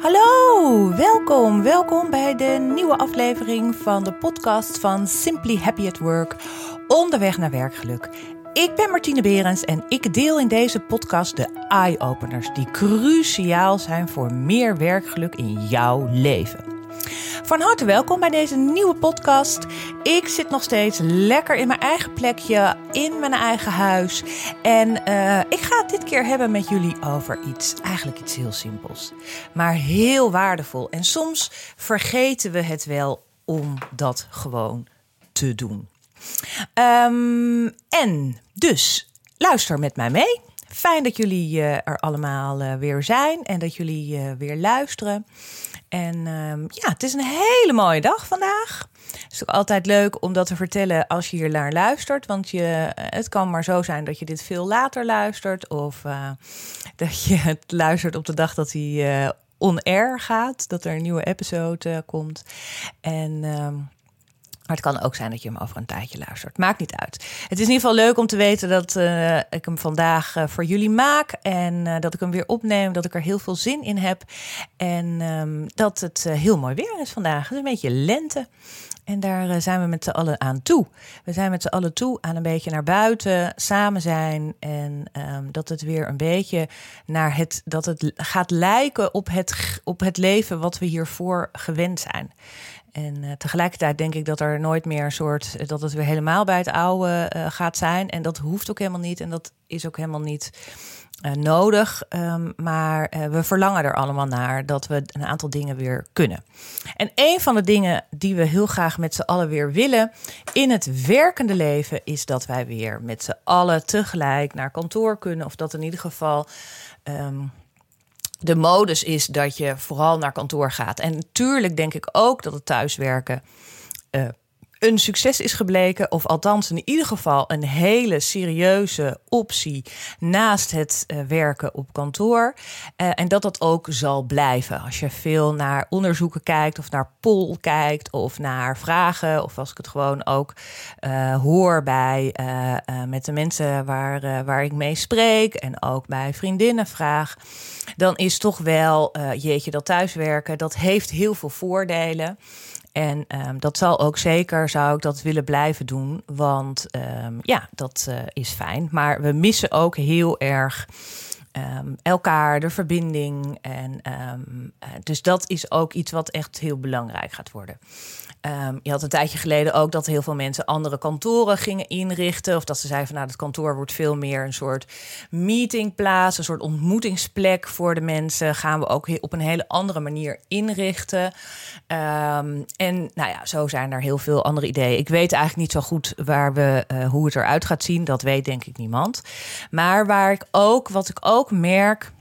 Hallo, welkom, welkom bij de nieuwe aflevering van de podcast van Simply Happy at Work, onderweg naar werkgeluk. Ik ben Martine Berends en ik deel in deze podcast de eye-openers die cruciaal zijn voor meer werkgeluk in jouw leven. Van harte welkom bij deze nieuwe podcast. Ik zit nog steeds lekker in mijn eigen plekje, in mijn eigen huis. En uh, ik ga het dit keer hebben met jullie over iets, eigenlijk iets heel simpels, maar heel waardevol. En soms vergeten we het wel om dat gewoon te doen. Um, en dus, luister met mij mee. Fijn dat jullie uh, er allemaal uh, weer zijn en dat jullie uh, weer luisteren. En um, ja, het is een hele mooie dag vandaag. Het is ook altijd leuk om dat te vertellen als je hier naar luistert. Want je, het kan maar zo zijn dat je dit veel later luistert. Of dat je het luistert op de dag dat hij on-air gaat. Dat er een nieuwe episode komt. En... Maar het kan ook zijn dat je hem over een tijdje luistert. Maakt niet uit. Het is in ieder geval leuk om te weten dat uh, ik hem vandaag uh, voor jullie maak. En uh, dat ik hem weer opneem. Dat ik er heel veel zin in heb. En um, dat het heel mooi weer is vandaag. Het is een beetje lente. En daar zijn we met z'n allen aan toe. We zijn met z'n allen toe aan een beetje naar buiten, samen zijn. En um, dat het weer een beetje naar het, dat het gaat lijken op het, op het leven wat we hiervoor gewend zijn. En uh, tegelijkertijd denk ik dat er nooit meer een soort. dat het weer helemaal bij het oude uh, gaat zijn. En dat hoeft ook helemaal niet. En dat is ook helemaal niet nodig. Um, maar we verlangen er allemaal naar dat we een aantal dingen weer kunnen. En een van de dingen die we heel graag met z'n allen weer willen in het werkende leven. is dat wij weer met z'n allen tegelijk naar kantoor kunnen. Of dat in ieder geval. Um, de modus is dat je vooral naar kantoor gaat. En natuurlijk denk ik ook dat het thuiswerken uh, een succes is gebleken. Of althans in ieder geval een hele serieuze optie naast het uh, werken op kantoor. Uh, en dat dat ook zal blijven. Als je veel naar onderzoeken kijkt of naar poll kijkt of naar vragen. Of als ik het gewoon ook uh, hoor bij met de mensen waar, waar ik mee spreek. En ook bij vriendinnen vraag. Dan is toch wel, jeetje, dat thuiswerken, dat heeft heel veel voordelen. En um, dat zal ook zeker, zou ik dat willen blijven doen. Want um, ja, dat uh, is fijn. Maar we missen ook heel erg um, elkaar, de verbinding. En uh, dus dat is ook iets wat echt heel belangrijk gaat worden. Um, je had een tijdje geleden ook dat heel veel mensen andere kantoren gingen inrichten. Of dat ze zeiden van nou, het kantoor wordt veel meer een soort meetingplaats, een soort ontmoetingsplek voor de mensen. Gaan we ook op een hele andere manier inrichten. Um, en nou ja, zo zijn er heel veel andere ideeën. Ik weet eigenlijk niet zo goed waar we, uh, hoe het eruit gaat zien. Dat weet denk ik niemand. Maar waar ik ook, wat ik ook merk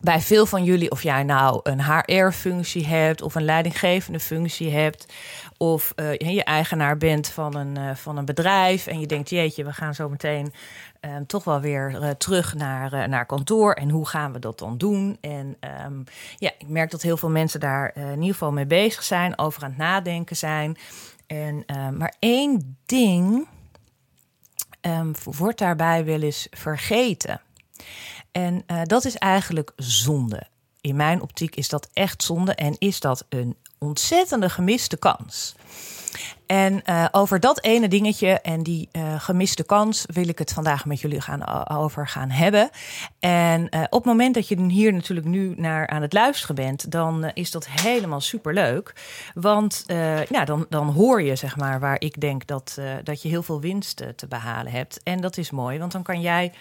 bij veel van jullie, of jij nou een HR-functie hebt of een leidinggevende functie hebt, of uh, je eigenaar bent van een, uh, van een bedrijf en je denkt, jeetje, we gaan zo meteen uh, toch wel weer uh, terug naar, naar kantoor en hoe gaan we dat dan doen? En um, ja, ik merk dat heel veel mensen daar in ieder geval mee bezig zijn, over aan het nadenken zijn. En, maar één ding um, wordt daarbij wel eens vergeten. En uh, dat is eigenlijk zonde. In mijn optiek is dat echt zonde en is dat een ontzettende gemiste kans. En uh, over dat ene dingetje en die uh, gemiste kans wil ik het vandaag met jullie gaan, over gaan hebben. En op het moment dat je hier natuurlijk nu naar aan het luisteren bent, dan is dat helemaal superleuk. Want ja, dan, dan hoor je zeg maar waar ik denk dat, dat je heel veel winst te behalen hebt. En dat is mooi, want dan kan jij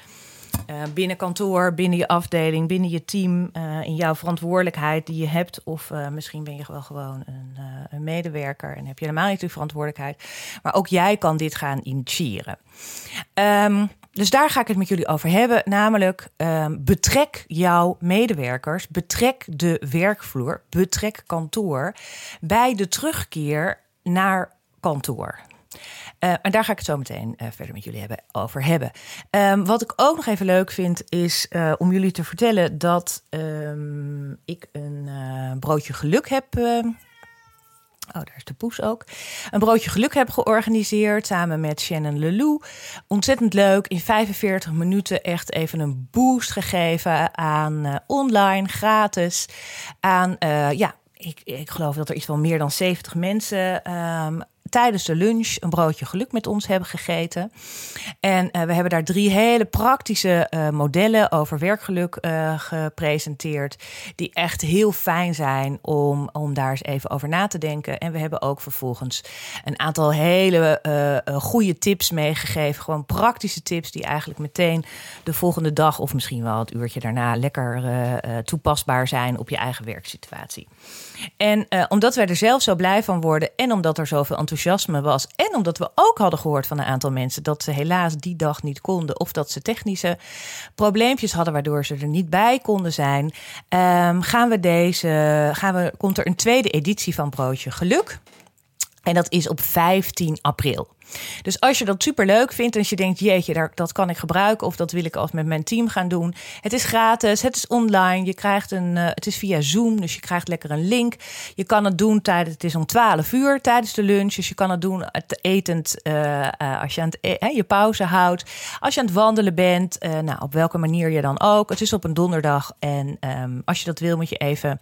uh, binnen kantoor, binnen je afdeling, binnen je team, uh, in jouw verantwoordelijkheid die je hebt. Of uh, misschien ben je wel gewoon een, een, medewerker en heb je helemaal niet de verantwoordelijkheid. Maar ook jij kan dit gaan initiëren. Um, dus daar ga ik het met jullie over hebben. Namelijk, um, betrek jouw medewerkers, betrek de werkvloer, betrek kantoor bij de terugkeer naar kantoor. Uh, en daar ga ik het zo meteen uh, verder met jullie hebben, over hebben. Um, wat ik ook nog even leuk vind, is uh, om jullie te vertellen dat um, ik een broodje geluk heb Oh, daar is de poes ook. Een broodje geluk hebben georganiseerd samen met Shannon Lelou. Ontzettend leuk. In 45 minuten echt even een boost gegeven aan online, gratis. Aan, ja, ik, ik geloof dat er iets van meer dan 70 mensen tijdens de lunch een broodje geluk met ons hebben gegeten. En uh, we hebben daar drie hele praktische uh, modellen over werkgeluk uh, gepresenteerd. Die echt heel fijn zijn om, om daar eens even over na te denken. En we hebben ook vervolgens een aantal hele goede tips meegegeven. Gewoon praktische tips die eigenlijk meteen de volgende dag of misschien wel het uurtje daarna lekker toepasbaar zijn op je eigen werksituatie. En omdat wij er zelf zo blij van worden en omdat er zoveel enthousiasme was. En omdat we ook hadden gehoord van een aantal mensen dat ze helaas die dag niet konden. Of dat ze technische probleempjes hadden waardoor ze er niet bij konden zijn. Um, gaan we deze, gaan we, komt er een tweede editie van Broodje Geluk. En dat is op 15 april. Dus als je dat super leuk vindt en als je denkt, jeetje, dat kan ik gebruiken of dat wil ik als met mijn team gaan doen. Het is gratis, het is online, je krijgt een, uh, het is via Zoom, dus je krijgt lekker een link. Je kan het doen tijdens, het is om 12 uur tijdens de lunch, dus je kan het doen etend uh, uh, als je aan het, e-, je pauze houdt, als je aan het wandelen bent, nou op welke manier je dan ook. Het is op een donderdag en um, als je dat wil moet je even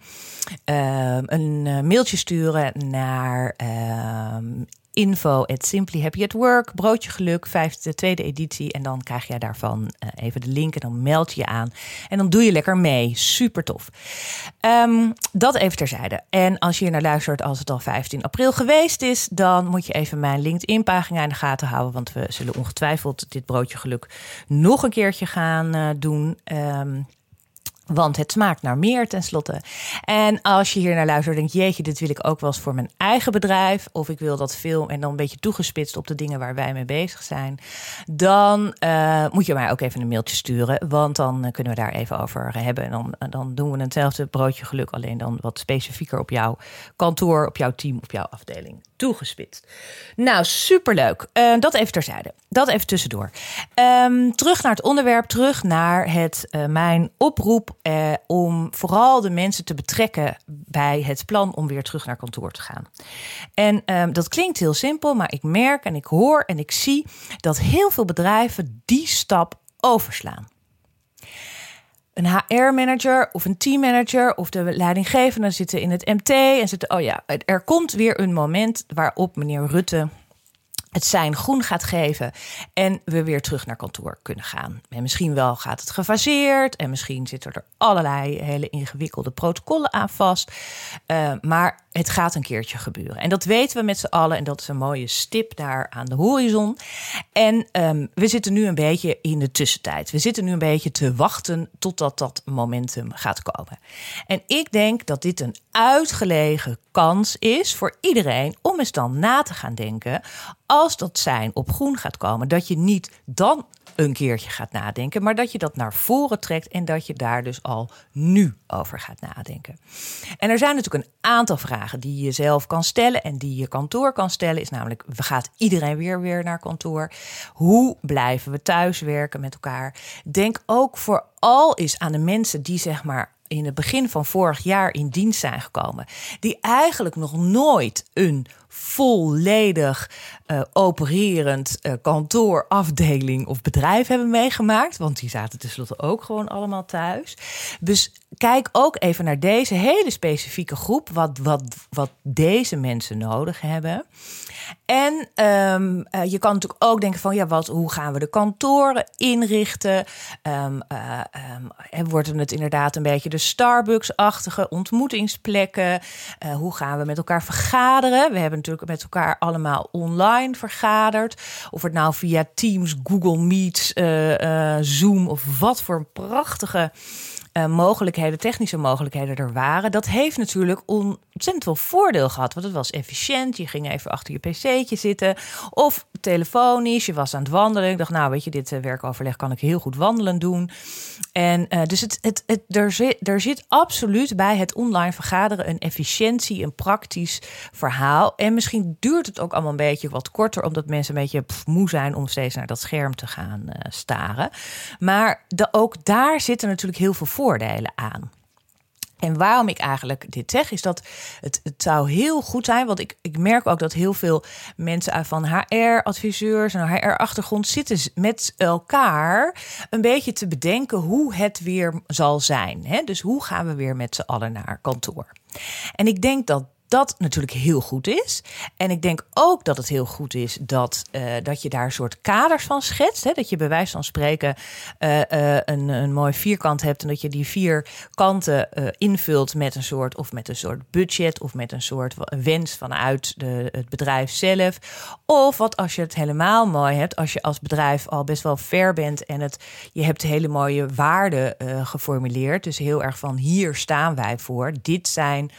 ehm, een mailtje sturen naar ehm, info at Simply Happy at Work. Broodje Geluk, vijfde, tweede editie. En dan krijg je daarvan uh, even de link en dan meld je je aan. En dan doe je lekker mee. Super tof. Um, dat even terzijde. En als je hier naar luistert als het al 15 april geweest is... dan moet je even mijn LinkedIn-pagina in de gaten houden. Want we zullen ongetwijfeld dit Broodje Geluk nog een keertje gaan uh, doen... Um, want het smaakt naar meer tenslotte. En als je hier naar luistert, denk je, jeetje, dit wil ik ook wel eens voor mijn eigen bedrijf. Of ik wil dat film en dan een beetje toegespitst op de dingen waar wij mee bezig zijn. Dan uh, moet je mij ook even een mailtje sturen. Want dan uh, kunnen we daar even over hebben. En dan, uh, dan doen we hetzelfde broodje geluk. Alleen dan wat specifieker op jouw kantoor, op jouw team, op jouw afdeling toegespitst. Nou, superleuk. dat even terzijde. Dat even tussendoor. Um, terug naar het onderwerp. Terug naar het, mijn oproep eh, om vooral de mensen te betrekken bij het plan om weer terug naar kantoor te gaan. En eh, dat klinkt heel simpel, maar ik merk en ik hoor en ik zie dat heel veel bedrijven die stap overslaan een HR-manager of een teammanager of de leidinggevende zitten in het MT en zitten, oh ja, er komt weer een moment waarop meneer Rutte het zijn groen gaat geven en we weer terug naar kantoor kunnen gaan. En misschien wel gaat het gefaseerd en misschien zitten er allerlei hele ingewikkelde protocollen aan vast. Uh, maar het gaat een keertje gebeuren. En dat weten we met z'n allen en dat is een mooie stip daar aan de horizon. En um, we zitten nu een beetje in de tussentijd. We zitten nu een beetje te wachten totdat dat momentum gaat komen. En ik denk dat dit een uitgelegen kans is voor iedereen om eens dan na te gaan denken als dat zijn op groen gaat komen, dat je niet dan een keertje gaat nadenken, maar dat je dat naar voren trekt en dat je daar dus al nu over gaat nadenken. En er zijn natuurlijk een aantal vragen die je zelf kan stellen en die je kantoor kan stellen, is namelijk, gaat iedereen weer weer naar kantoor? Hoe blijven we thuiswerken met elkaar? Denk ook vooral eens aan de mensen die zeg maar in het begin van vorig jaar in dienst zijn gekomen, die eigenlijk nog nooit een volledig uh, opererend uh, kantoor, afdeling of bedrijf hebben meegemaakt. Want die zaten tenslotte ook gewoon allemaal thuis. Dus kijk ook even naar deze hele specifieke groep, wat, wat, wat deze mensen nodig hebben. En um, uh, je kan natuurlijk ook denken van ja, wat, hoe gaan we de kantoren inrichten? Um, um, wordt het inderdaad een beetje de Starbucks-achtige ontmoetingsplekken? Hoe gaan we met elkaar vergaderen? We hebben natuurlijk met elkaar allemaal online vergaderd. Of het nou via Teams, Google Meets, uh, Zoom of wat voor prachtige uh, mogelijkheden, technische mogelijkheden er waren. Dat heeft natuurlijk ontzettend veel voordeel gehad. Want het was efficiënt. Je ging even achter je pc'tje zitten. Of telefonisch. Je was aan het wandelen. Ik dacht, nou weet je, dit uh, werkoverleg kan ik heel goed wandelen doen. En uh, dus het, het, het, er, zit, er zit absoluut bij het online vergaderen een efficiëntie, een praktisch verhaal. En misschien duurt het ook allemaal een beetje wat korter, omdat mensen een beetje moe zijn om steeds naar dat scherm te gaan uh, staren. Maar ook daar zitten natuurlijk heel veel voordelen aan. En waarom ik eigenlijk dit zeg, is dat het, het zou heel goed zijn. Want ik, ik merk ook dat heel veel mensen van HR-adviseurs en HR-achtergrond zitten met elkaar een beetje te bedenken hoe het weer zal zijn. Hè? Dus hoe gaan we weer met z'n allen naar kantoor? En ik denk dat dat natuurlijk heel goed is. En ik denk ook dat het heel goed is dat, uh, dat je daar een soort kaders van schetst. Hè? Dat je bij wijze van spreken uh, uh, een, een mooi vierkant hebt. En dat je die vier kanten invult met een soort of met een soort budget of met een soort wens vanuit de, het bedrijf zelf. Of wat als je het helemaal mooi hebt, als je als bedrijf al best wel ver bent en het, je hebt hele mooie waarden geformuleerd. Dus heel erg van hier staan wij voor. Dit zijn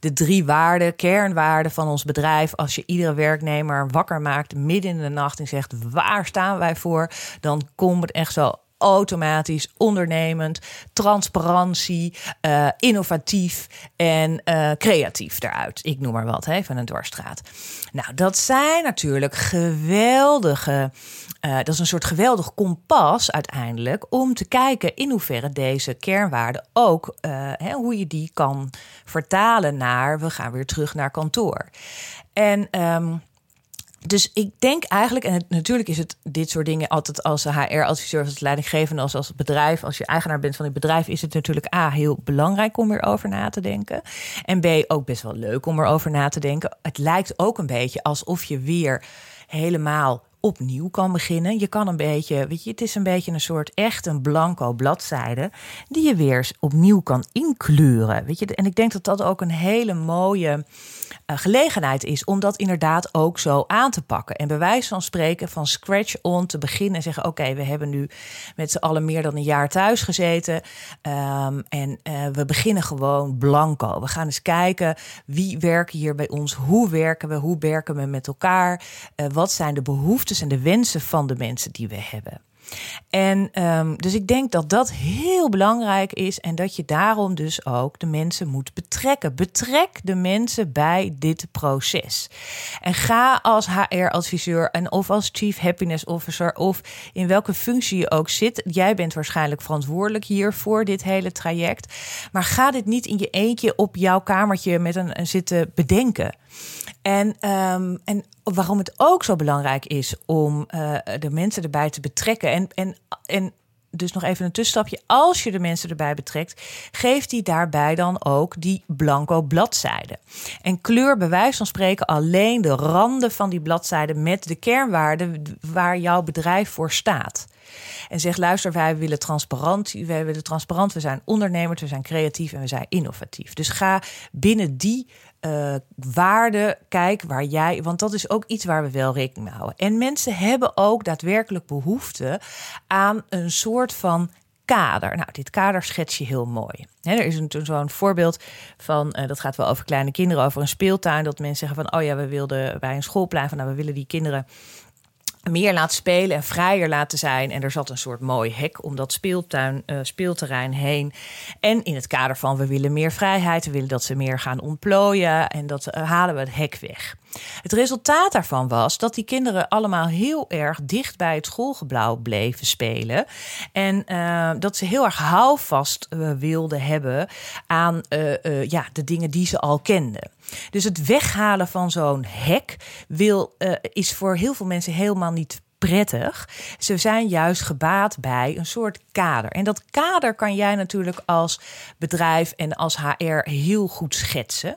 de drie waarden, kernwaarden van ons bedrijf. Als je iedere werknemer wakker maakt midden in de nacht en zegt waar staan wij voor, dan komt het echt zo automatisch, ondernemend, transparantie, uh, innovatief en uh, creatief eruit. Ik noem maar wat, hè, van een dwarsstraat. Nou, dat zijn natuurlijk geweldige. Uh, dat is een soort geweldig kompas uiteindelijk om te kijken in hoeverre deze kernwaarden ook, hè, hoe je die kan vertalen naar we gaan weer terug naar kantoor. En um, dus ik denk eigenlijk, en natuurlijk is het dit soort dingen altijd als HR-adviseur, als leidinggevende, als, als bedrijf, als je eigenaar bent van het bedrijf, is het natuurlijk A, heel belangrijk om erover na te denken. En B, ook best wel leuk om erover na te denken. Het lijkt ook een beetje alsof je weer helemaal opnieuw kan beginnen. Je kan een beetje, weet je, het is een beetje een soort echt een blanco bladzijde die je weer opnieuw kan inkleuren. Weet je, en ik denk dat dat ook een hele mooie gelegenheid is om dat inderdaad ook zo aan te pakken. En bij wijze van spreken van scratch on te beginnen en zeggen: Oké, we hebben nu met z'n allen meer dan een jaar thuis gezeten. Um, en uh, we beginnen gewoon blanco. We gaan eens kijken wie werken hier bij ons, hoe werken we, hoe werken we met elkaar, uh, wat zijn de behoeftes en de wensen van de mensen die we hebben. En um, dus ik denk dat dat heel belangrijk is en dat je daarom dus ook de mensen moet betrekken. Betrek de mensen bij dit proces. En ga als HR-adviseur en of als Chief Happiness Officer of in welke functie je ook zit. Jij bent waarschijnlijk verantwoordelijk hier voor dit hele traject. Maar ga dit niet in je eentje op jouw kamertje met een, een zitten bedenken. En, um, en waarom het ook zo belangrijk is om uh, de mensen erbij te betrekken. En, en, en dus nog even een tussenstapje. Als je de mensen erbij betrekt, geeft die daarbij dan ook die blanco bladzijde. En kleur bij wijze van spreken alleen de randen van die bladzijde met de kernwaarden waar jouw bedrijf voor staat. En zeg, luister, wij willen transparant, wij willen transparant, we zijn ondernemers, we zijn creatief en we zijn innovatief. Dus ga binnen die uh, waarde kijk waar jij. Want dat is ook iets waar we wel rekening mee houden. En mensen hebben ook daadwerkelijk behoefte aan een soort van kader. Nou, dit kader schets je heel mooi. er is zo'n voorbeeld van, uh, dat gaat wel over kleine kinderen, over een speeltuin. Dat mensen zeggen van, oh ja, we wilden bij een schoolplein van, nou, we willen die kinderen meer laten spelen en vrijer laten zijn. En er zat een soort mooi hek om dat speeltuin, uh, speelterrein heen. En in het kader van we willen meer vrijheid, we willen dat ze meer gaan ontplooien en dat uh, halen we het hek weg. Het resultaat daarvan was dat die kinderen allemaal heel erg dicht bij het schoolgebouw bleven spelen. En uh, dat ze heel erg houvast wilden hebben aan ja, de dingen die ze al kenden. Dus het weghalen van zo'n hek wil, is voor heel veel mensen helemaal niet prettig. Ze zijn juist gebaat bij een soort kader. En dat kader kan jij natuurlijk als bedrijf en als HR heel goed schetsen.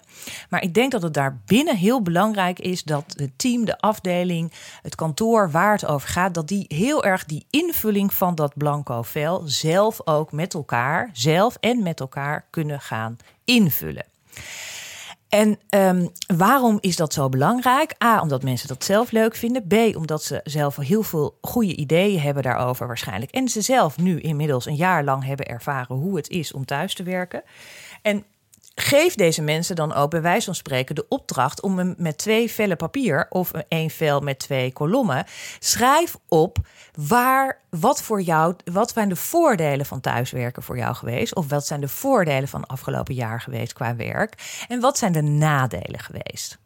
Maar ik denk dat het daar binnen heel belangrijk is dat het team, de afdeling, het kantoor waar het over gaat, dat die heel erg die invulling van dat blanco vel zelf ook met elkaar, zelf en met elkaar kunnen gaan invullen. En um, waarom is dat zo belangrijk? A, omdat mensen dat zelf leuk vinden. B, omdat ze zelf heel veel goede ideeën hebben daarover waarschijnlijk. En ze zelf nu inmiddels een jaar lang hebben ervaren hoe het is om thuis te werken. En geef deze mensen dan ook bij wijze van spreken de opdracht om met twee vellen papier of één vel met twee kolommen. Schrijf op waar wat voor jou wat zijn de voordelen van thuiswerken voor jou geweest? Of wat zijn de voordelen van afgelopen jaar geweest qua werk? En wat zijn de nadelen geweest.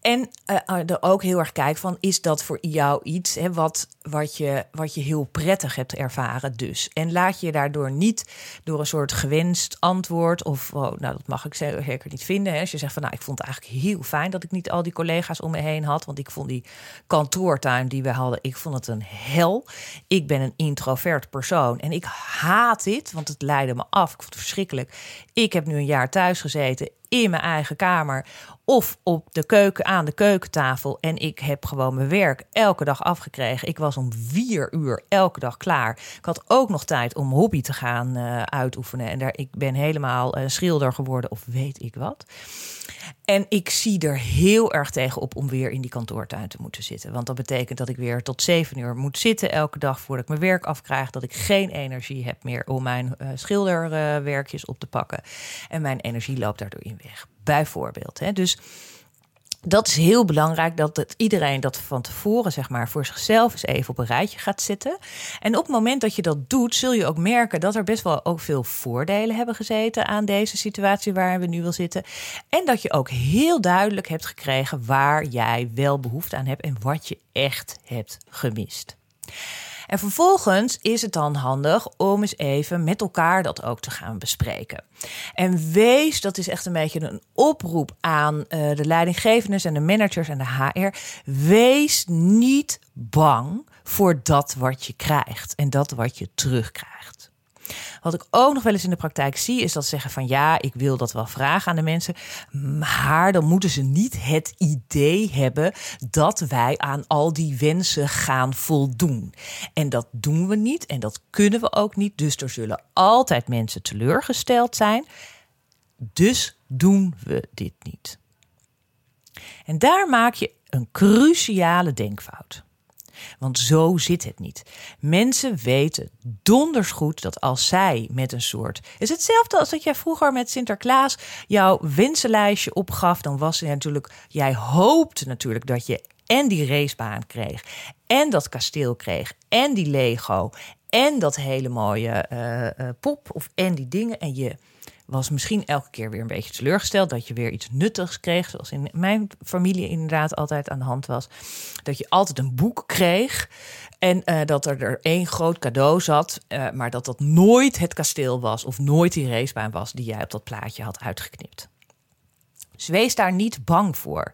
En uh, er ook heel erg kijken van, is dat voor jou iets hè, wat, wat, je, wat je heel prettig hebt ervaren dus? En laat je daardoor niet door een soort gewenst antwoord of, oh, nou dat mag ik zeker niet vinden. Hè, als je zegt van, nou ik vond het eigenlijk heel fijn dat ik niet al die collega's om me heen had, want ik vond die kantoortuin die we hadden, ik vond het een hel. Ik ben een introvert persoon en ik haat dit, want het leidde me af. Ik vond het verschrikkelijk. Ik heb nu een jaar thuis gezeten in mijn eigen kamer of op de keuken aan de keukentafel. En ik heb gewoon mijn werk elke dag afgekregen. Ik was om vier uur elke dag klaar. Ik had ook nog tijd om hobby te gaan uh, uitoefenen. En daar, ik ben helemaal een schilder geworden of weet ik wat. En ik zie er heel erg tegen op om weer in die kantoortuin te moeten zitten. Want dat betekent dat ik weer tot zeven uur moet zitten elke dag voordat ik mijn werk afkrijg. Dat ik geen energie heb meer om mijn uh, schilderwerkjes op te pakken. En mijn energie loopt daardoor in weg. Bijvoorbeeld. Hè. Dus dat is heel belangrijk dat iedereen dat van tevoren zeg maar, voor zichzelf eens even op een rijtje gaat zetten. En op het moment dat je dat doet, zul je ook merken dat er best wel ook veel voordelen hebben gezeten aan deze situatie waar we nu wil zitten. En dat je ook heel duidelijk hebt gekregen waar jij wel behoefte aan hebt en wat je echt hebt gemist. En vervolgens is het dan handig om eens even met elkaar dat ook te gaan bespreken. En wees, dat is echt een beetje een oproep aan uh, de leidinggevenden en de managers en de HR. Wees niet bang voor dat wat je krijgt en dat wat je terugkrijgt. Wat ik ook nog wel eens in de praktijk zie, is dat ze zeggen van ja, ik wil dat wel vragen aan de mensen. Maar dan moeten ze niet het idee hebben dat wij aan al die wensen gaan voldoen. En dat doen we niet en dat kunnen we ook niet. Dus er zullen altijd mensen teleurgesteld zijn. Dus doen we dit niet. En daar maak je een cruciale denkfout. Want zo zit het niet. Mensen weten donders goed dat als zij met een soort. Is hetzelfde als dat jij vroeger met Sinterklaas jouw wensenlijstje opgaf. Dan was het natuurlijk. Jij hoopte natuurlijk dat je en die racebaan kreeg. En dat kasteel kreeg. En die Lego. En dat hele mooie uh, pop. Of en die dingen. En je was misschien elke keer weer een beetje teleurgesteld dat je weer iets nuttigs kreeg, zoals in mijn familie inderdaad altijd aan de hand was. Dat je altijd een boek kreeg en uh, dat er, er één groot cadeau zat, uh, maar dat dat nooit het kasteel was of nooit die racebaan was die jij op dat plaatje had uitgeknipt. Dus wees daar niet bang voor.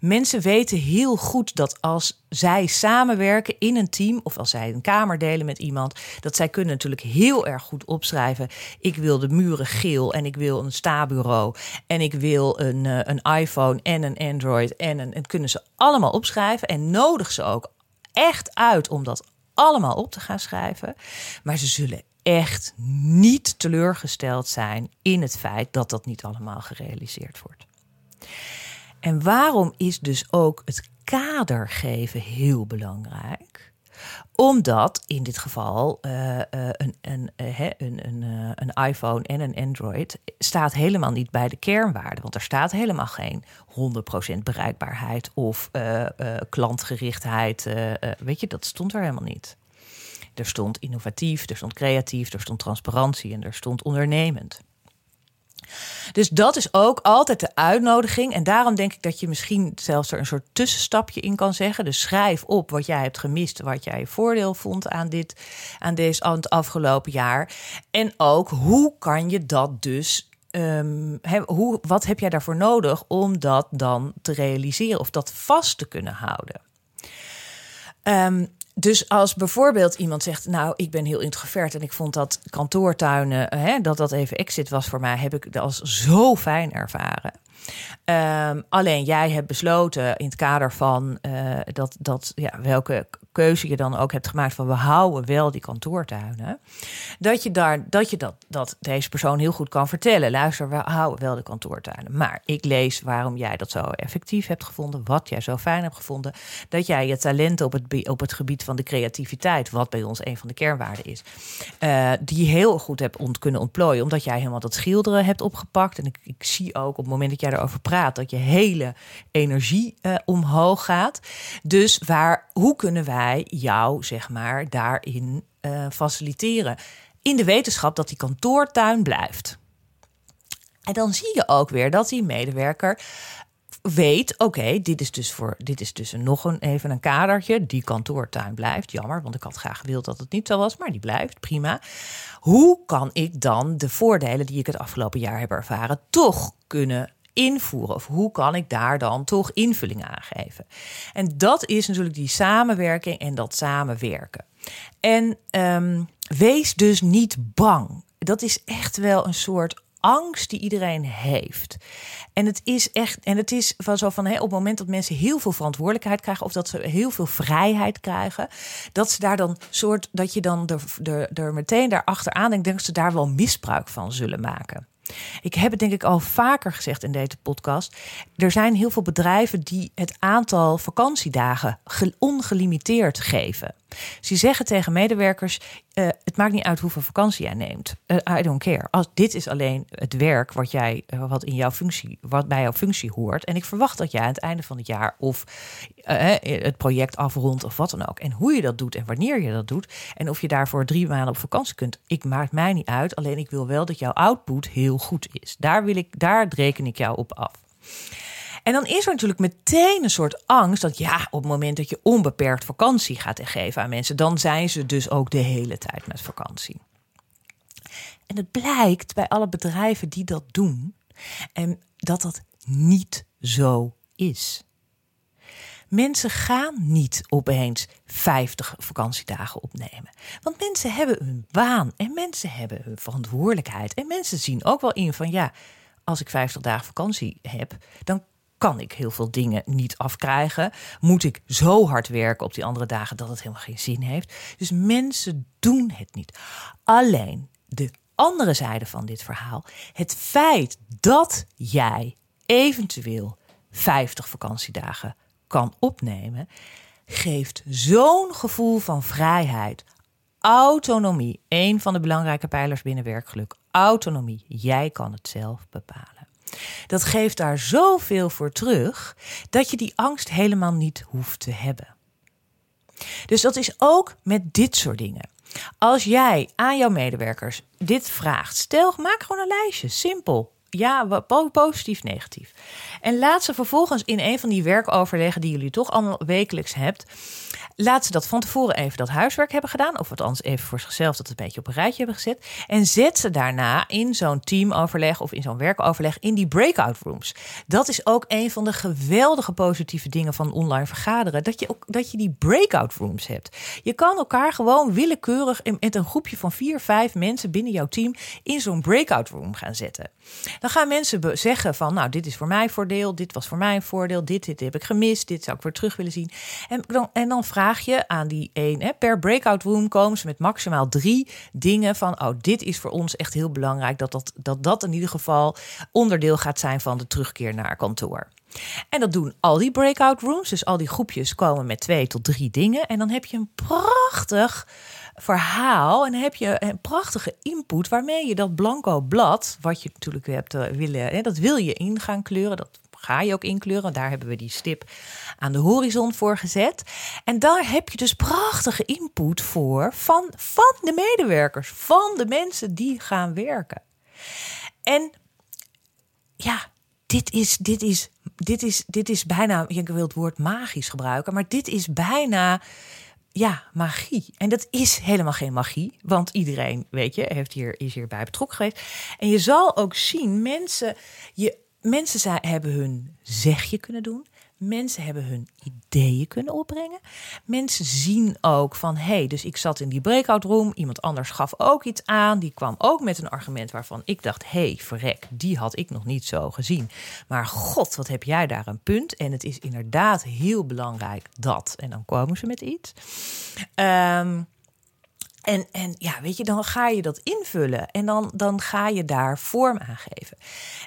Mensen weten heel goed dat als zij samenwerken in een team of als zij een kamer delen met iemand, dat zij kunnen natuurlijk heel erg goed opschrijven: ik wil de muren geel en ik wil een stabureau en ik wil een, uh, een iPhone en een Android en en kunnen ze allemaal opschrijven en nodig ze ook echt uit om dat allemaal op te gaan schrijven. Maar ze zullen echt niet teleurgesteld zijn in het feit dat dat niet allemaal gerealiseerd wordt. En waarom is dus ook het kader geven heel belangrijk? Omdat in dit geval uh, uh, een, een, een, een, een, iPhone en een Android staat helemaal niet bij de kernwaarden. Want er staat helemaal geen 100% bereikbaarheid of klantgerichtheid. weet je, dat stond er helemaal niet. Er stond innovatief, er stond creatief, er stond transparantie en er stond ondernemend. Dus dat is ook altijd de uitnodiging. En daarom denk ik dat je misschien zelfs er een soort tussenstapje in kan zeggen. Dus schrijf op wat jij hebt gemist, wat jij voordeel vond aan dit, aan deze aan het afgelopen jaar. En ook hoe kan je dat dus um, hoe, wat heb jij daarvoor nodig om dat dan te realiseren of dat vast te kunnen houden? Um, dus als bijvoorbeeld iemand zegt, nou, ik ben heel introvert en ik vond dat kantoortuinen, hè, dat dat even exit was voor mij, heb ik dat als zo fijn ervaren. Um, alleen jij hebt besloten in het kader van uh, dat, dat ja, welke keuze je dan ook hebt gemaakt van we houden wel die kantoortuinen. Dat je, daar, dat, je dat, dat deze persoon heel goed kan vertellen. Luister, we houden wel de kantoortuinen. Maar ik lees waarom jij dat zo effectief hebt gevonden. Wat jij zo fijn hebt gevonden. Dat jij je talenten op het, op het gebied van de creativiteit. Wat bij ons een van de kernwaarden is. Uh, die heel goed hebt ont, kunnen ontplooien. Omdat jij helemaal dat schilderen hebt opgepakt. En ik, ik zie ook op het moment dat jij erover praat. Dat je hele energie uh, omhoog gaat. Dus waar, hoe kunnen wij jou, zeg maar, daarin uh, faciliteren. In de wetenschap dat die kantoortuin blijft. En dan zie je ook weer dat die medewerker weet, oké, dit is dus voor dit is dus nog een, even een kadertje. Die kantoortuin blijft. Jammer, want ik had graag gewild dat het niet zo was, maar die blijft. Prima. Hoe kan ik dan de voordelen die ik het afgelopen jaar heb ervaren, toch kunnen invoeren? Of hoe kan ik daar dan toch invulling aan geven? En dat is natuurlijk die samenwerking en dat samenwerken. En ehm, wees dus niet bang. Dat is echt wel een soort angst die iedereen heeft. En het is echt, en het is van zo van hè, op het moment dat mensen heel veel verantwoordelijkheid krijgen of dat ze heel veel vrijheid krijgen, dat ze daar dan soort, dat je dan er, er, meteen daarachter aan denkt, dat ze daar wel misbruik van zullen maken. Ik heb het denk ik al vaker gezegd in deze podcast. Er zijn heel veel bedrijven die het aantal vakantiedagen ongelimiteerd geven. Ze zeggen tegen medewerkers: uh, het maakt niet uit hoeveel vakantie jij neemt. Uh, I don't care. Als, dit is alleen het werk wat, jij, uh, wat, in jouw functie, wat bij jouw functie hoort. En ik verwacht dat jij aan het einde van het jaar of het project afrondt of wat dan ook. En hoe je dat doet en wanneer je dat doet. En of je daarvoor drie maanden op vakantie kunt. Ik maakt mij niet uit. Alleen ik wil wel dat jouw output heel goed is. Daar, wil ik, daar reken ik jou op af. En dan is er natuurlijk meteen een soort angst dat ja, op het moment dat je onbeperkt vakantie gaat geven aan mensen, dan zijn ze dus ook de hele tijd met vakantie. En het blijkt bij alle bedrijven die dat doen, en dat dat niet zo is. Mensen gaan niet opeens 50 vakantiedagen opnemen. Want mensen hebben hun baan en mensen hebben hun verantwoordelijkheid. En mensen zien ook wel in van ja, als ik 50 dagen vakantie heb, dan kan ik heel veel dingen niet afkrijgen. Moet ik zo hard werken op die andere dagen dat het helemaal geen zin heeft. Dus mensen doen het niet. Alleen de andere zijde van dit verhaal. Het feit dat jij eventueel 50 vakantiedagen kan opnemen, geeft zo'n gevoel van vrijheid. Autonomie, een van de belangrijke pijlers binnen werkgeluk. Autonomie, jij kan het zelf bepalen. Dat geeft daar zoveel voor terug dat je die angst helemaal niet hoeft te hebben. Dus dat is ook met dit soort dingen. Als jij aan jouw medewerkers dit vraagt, stel, maak gewoon een lijstje, simpel. Ja, positief, negatief. En laat ze vervolgens in een van die werkoverleggen die jullie toch allemaal wekelijks hebt, laat ze dat van tevoren even dat huiswerk hebben gedaan. Of anders even voor zichzelf dat een beetje op een rijtje hebben gezet. En zet ze daarna in zo'n teamoverleg of in zo'n werkoverleg in die breakout rooms. Dat is ook een van de geweldige positieve dingen van online vergaderen. Dat je ook dat je die breakout rooms hebt. Je kan elkaar gewoon willekeurig met een groepje van vier, vijf mensen binnen jouw team in zo'n breakout room gaan zetten. Dan gaan mensen zeggen van nou, dit is voor mij voordeel, dit was voor mij een voordeel, dit, dit heb ik gemist, dit zou ik weer terug willen zien. En dan, en dan vraag je aan die één. Hè, per breakout room komen ze met maximaal drie dingen van... oh, dit is voor ons echt heel belangrijk... dat dat, dat, dat in ieder geval onderdeel gaat zijn van de terugkeer naar kantoor. En dat doen al die breakout rooms. Dus al die groepjes komen met twee tot drie dingen. En dan heb je een prachtig verhaal. En heb je een prachtige input waarmee je dat blanco blad, wat je natuurlijk hebt uh, willen, dat wil je in gaan kleuren. Dat ga je ook inkleuren. Daar hebben we die stip aan de horizon voor gezet. En daar heb je dus prachtige input voor van, van de medewerkers, van de mensen die gaan werken. En ja, dit is, dit is, dit is, dit is bijna, ik wil het woord magisch gebruiken, maar dit is bijna ja, magie. En dat is helemaal geen magie, want iedereen, weet je, heeft hier, is hierbij betrokken geweest. En je zal ook zien, mensen, je mensen hebben hun zegje kunnen doen. Mensen hebben hun ideeën kunnen opbrengen. Mensen zien ook van hé, hey, dus ik zat in die breakout room. Iemand anders gaf ook iets aan. Die kwam ook met een argument waarvan ik dacht: hé, hey, verrek, die had ik nog niet zo gezien. Maar god, wat heb jij daar een punt? En het is inderdaad heel belangrijk dat. En dan komen ze met iets. Um, en, en ja, weet je, dan ga je dat invullen en dan, dan ga je daar vorm aan geven.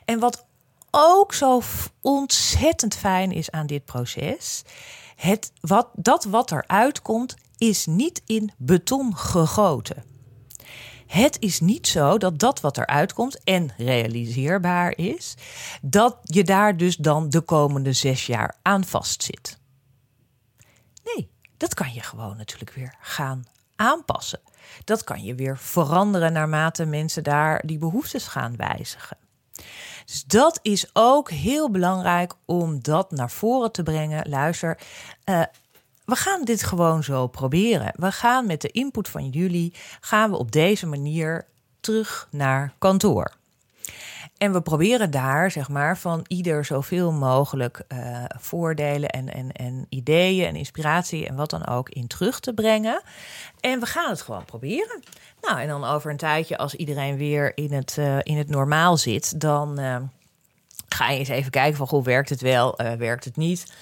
En wat ook zo ontzettend fijn is aan dit proces. Het, wat, dat wat eruit komt, is niet in beton gegoten. Het is niet zo dat dat wat eruit komt en realiseerbaar is, dat je daar dus dan de komende zes jaar aan vastzit. Nee, dat kan je gewoon natuurlijk weer gaan aanpassen. Dat kan je weer veranderen naarmate mensen daar die behoeftes gaan wijzigen. Dus dat is ook heel belangrijk om dat naar voren te brengen. Luister, uh, we gaan dit gewoon zo proberen. We gaan met de input van jullie, gaan we op deze manier terug naar kantoor. En we proberen daar, zeg maar, van ieder zoveel mogelijk uh, voordelen en, en, en ideeën en inspiratie en wat dan ook in terug te brengen. En we gaan het gewoon proberen. Nou, en dan over een tijdje, als iedereen weer in het, uh, in het normaal zit, dan uh, ga je eens even kijken van, hoe werkt het wel, werkt het niet?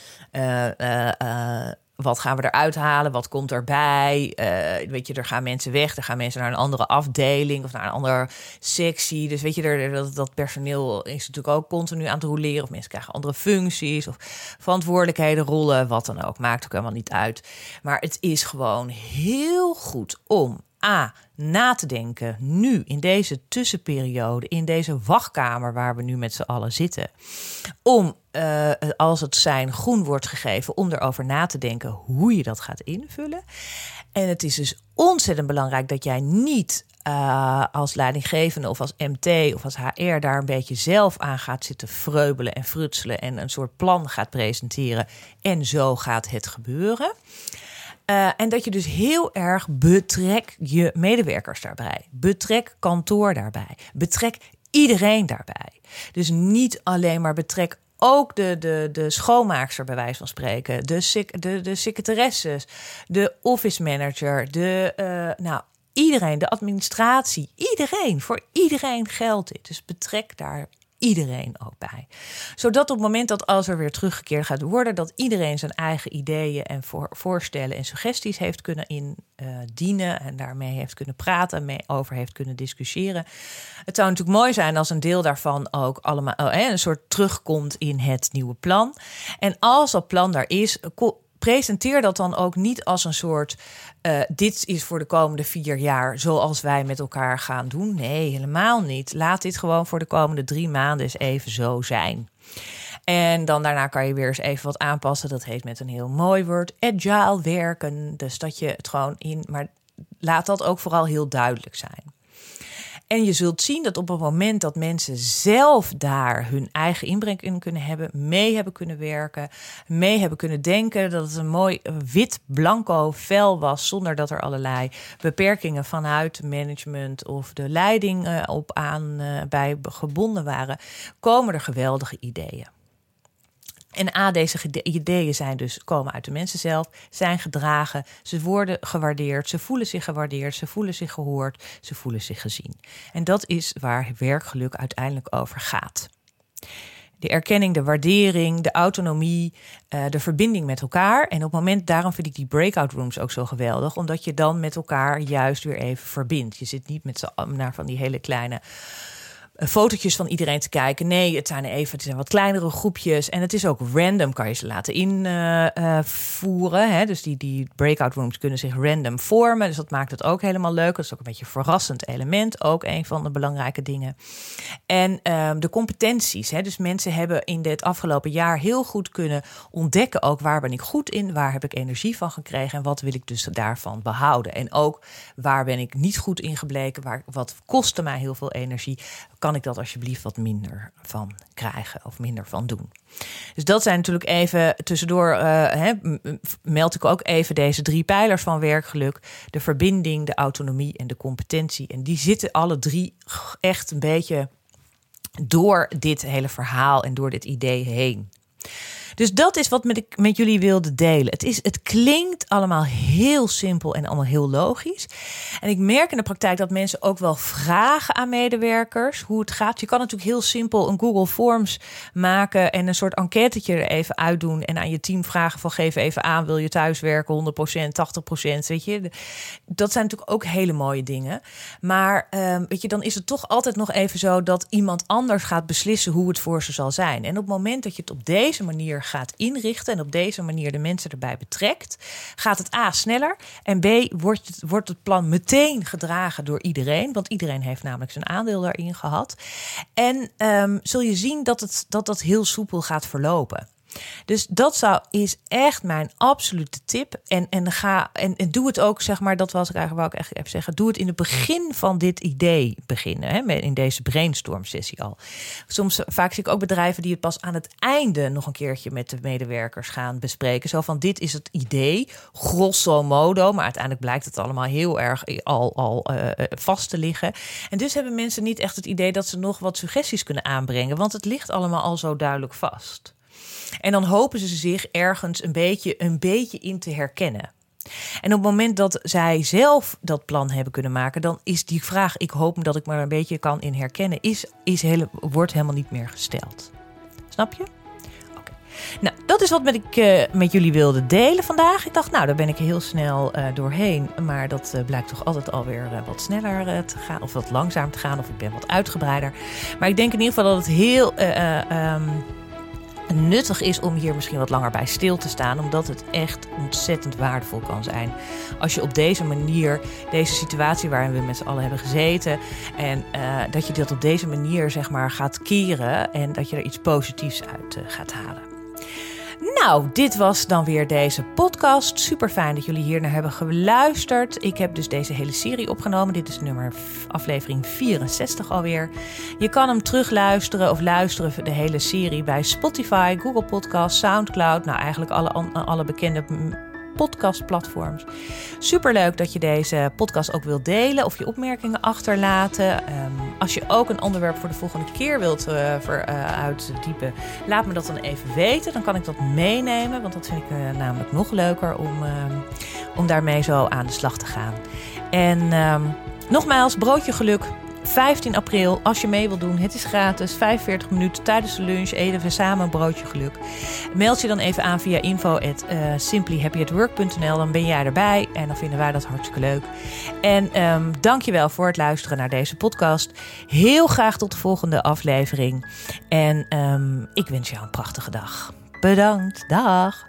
Wat gaan we eruit halen? Wat komt erbij? Uh, weet je, er gaan mensen weg. Er gaan mensen naar een andere afdeling of naar een andere sectie. Dus weet je, er, dat, dat personeel is natuurlijk ook continu aan het roleren. Of mensen krijgen andere functies of verantwoordelijkheden, rollen, wat dan ook. Maakt ook helemaal niet uit. Maar het is gewoon heel goed om A. Na te denken nu in deze tussenperiode, in deze wachtkamer waar we nu met z'n allen zitten. Om uh, als het zijn groen wordt gegeven, om erover na te denken hoe je dat gaat invullen. En het is dus ontzettend belangrijk dat jij niet uh, als leidinggevende of als MT of als HR daar een beetje zelf aan gaat zitten vreubelen en frutselen en een soort plan gaat presenteren. En zo gaat het gebeuren. Uh, en dat je dus heel erg betrek je medewerkers daarbij. Betrek kantoor daarbij. Betrek iedereen daarbij. Dus niet alleen maar betrek ook de, de, de schoonmaakster, bij wijze van spreken, de, de, de secretaresses, de office manager, de, uh, nou, iedereen, de administratie, iedereen, voor iedereen geldt dit. Dus betrek daar iedereen ook bij. Zodat op het moment dat als er weer teruggekeerd gaat worden, dat iedereen zijn eigen ideeën en voor, voorstellen en suggesties heeft kunnen indienen en daarmee heeft kunnen praten en mee over heeft kunnen discussiëren. Het zou natuurlijk mooi zijn als een deel daarvan ook allemaal oh, een soort terugkomt in het nieuwe plan. En als dat plan daar is, presenteer dat dan ook niet als een soort. Uh, dit is voor de komende vier jaar zoals wij met elkaar gaan doen. Nee, helemaal niet. Laat dit gewoon voor de komende drie maanden eens even zo zijn. En dan daarna kan je weer eens even wat aanpassen. Dat heet met een heel mooi woord agile werken. Dus dat je het gewoon in. Maar laat dat ook vooral heel duidelijk zijn. En je zult zien dat op het moment dat mensen zelf daar hun eigen inbreng in kunnen hebben, mee hebben kunnen werken, mee hebben kunnen denken dat het een mooi wit blanco vel was, zonder dat er allerlei beperkingen vanuit management of de leiding uh, op aan uh, bij gebonden waren, komen er geweldige ideeën. En A, deze ideeën zijn dus, komen uit de mensen zelf, zijn gedragen, ze worden gewaardeerd, ze voelen zich gewaardeerd, ze voelen zich gehoord, ze voelen zich gezien. En dat is waar werkgeluk uiteindelijk over gaat. De erkenning, de waardering, de autonomie, uh, de verbinding met elkaar. En op het moment, daarom vind ik die breakout rooms ook zo geweldig, omdat je dan met elkaar juist weer even verbindt. Je zit niet met z'n naar van die hele kleine eh, fotootjes van iedereen te kijken. Nee, het zijn even het zijn wat kleinere groepjes. En het is ook random, kan je ze laten invoeren. Uh, uh, dus die, die breakout rooms kunnen zich random vormen. Dus dat maakt het ook helemaal leuk. Dat is ook een beetje een verrassend element. Ook een van de belangrijke dingen. En um, de competenties. Hè, dus mensen hebben in dit afgelopen jaar heel goed kunnen ontdekken... ook waar ben ik goed in, waar heb ik energie van gekregen... en wat wil ik dus daarvan behouden. En ook waar ben ik niet goed in gebleken, waar, wat kostte mij heel veel energie... Kan ik dat alsjeblieft wat minder van krijgen of minder van doen? Dus dat zijn natuurlijk even tussendoor, hè, meld ik ook even deze drie pijlers van werkgeluk: de verbinding, de autonomie en de competentie. En die zitten alle drie echt een beetje door dit hele verhaal en door dit idee heen. Dus dat is wat ik met jullie wilde delen. Het, is, het klinkt allemaal heel simpel en allemaal heel logisch. En ik merk in de praktijk dat mensen ook wel vragen aan medewerkers hoe het gaat. Je kan natuurlijk heel simpel een Google Forms maken en een soort enquêtetje er even uitdoen. En aan je team vragen van geef even aan, wil je thuiswerken 100%, 80%, weet je. Dat zijn natuurlijk ook hele mooie dingen. Maar um, weet je, dan is het toch altijd nog even zo dat iemand anders gaat beslissen hoe het voor ze zal zijn. En op het moment dat je het op deze manier gaat inrichten en op deze manier de mensen erbij betrekt, gaat het A sneller en B wordt het, wordt het plan meteen gedragen door iedereen, want iedereen heeft namelijk zijn aandeel daarin gehad. En um, zul je zien dat het dat, dat heel soepel gaat verlopen. Dus dat zou, is echt mijn absolute tip. En, en, ga, en, en doe het ook, zeg maar, dat was ik eigenlijk wou ik echt even zeggen. Doe het in het begin van dit idee beginnen. Hè, in deze brainstorm sessie al. Soms, vaak zie ik ook bedrijven die het pas aan het einde nog een keertje met de medewerkers gaan bespreken. Zo van, dit is het idee, grosso modo. Maar uiteindelijk blijkt het allemaal heel erg al, al uh, vast te liggen. En dus hebben mensen niet echt het idee dat ze nog wat suggesties kunnen aanbrengen. Want het ligt allemaal al zo duidelijk vast. En dan hopen ze zich ergens een beetje, een beetje in te herkennen. En op het moment dat zij zelf dat plan hebben kunnen maken, dan is die vraag: ik hoop dat ik maar een beetje kan in herkennen, is, is hele, wordt helemaal niet meer gesteld. Snap je? Oké. Nou, dat is wat ik uh, met jullie wilde delen vandaag. Ik dacht, nou, daar ben ik heel snel uh, doorheen. Maar dat uh, blijkt toch altijd alweer wat sneller te gaan, of wat langzaam te gaan, of ik ben wat uitgebreider. Maar ik denk in ieder geval dat het heel. Um, nuttig is om hier misschien wat langer bij stil te staan, omdat het echt ontzettend waardevol kan zijn. Als je op deze manier, deze situatie waarin we met z'n allen hebben gezeten, en uh, dat je dat op deze manier zeg maar gaat keren en dat je er iets positiefs uit uh, gaat halen. Nou, dit was dan weer deze podcast. Super fijn dat jullie hier naar hebben geluisterd. Ik heb dus deze hele serie opgenomen. Dit is nummer aflevering 64 alweer. Je kan hem terugluisteren of luisteren de hele serie bij Spotify, Google Podcast, SoundCloud. Nou, eigenlijk alle, alle bekende podcastplatforms. Superleuk dat je deze podcast ook wilt delen of je opmerkingen achterlaten. Um, als je ook een onderwerp voor de volgende keer wilt uh, uitdiepen, laat me dat dan even weten. Dan kan ik dat meenemen, want dat vind ik uh, namelijk nog leuker om, om daarmee zo aan de slag te gaan. En um, nogmaals, broodje geluk. 15 april, als je mee wilt doen, het is gratis. 45 minuten tijdens de lunch eten we samen een broodje geluk. Meld je dan even aan via info at uh, simplyhappyatwork.nl. Dan ben jij erbij en dan vinden wij dat hartstikke leuk. En um, dankjewel voor het luisteren naar deze podcast. Heel graag tot de volgende aflevering. En um, ik wens jou een prachtige dag. Bedankt. Dag.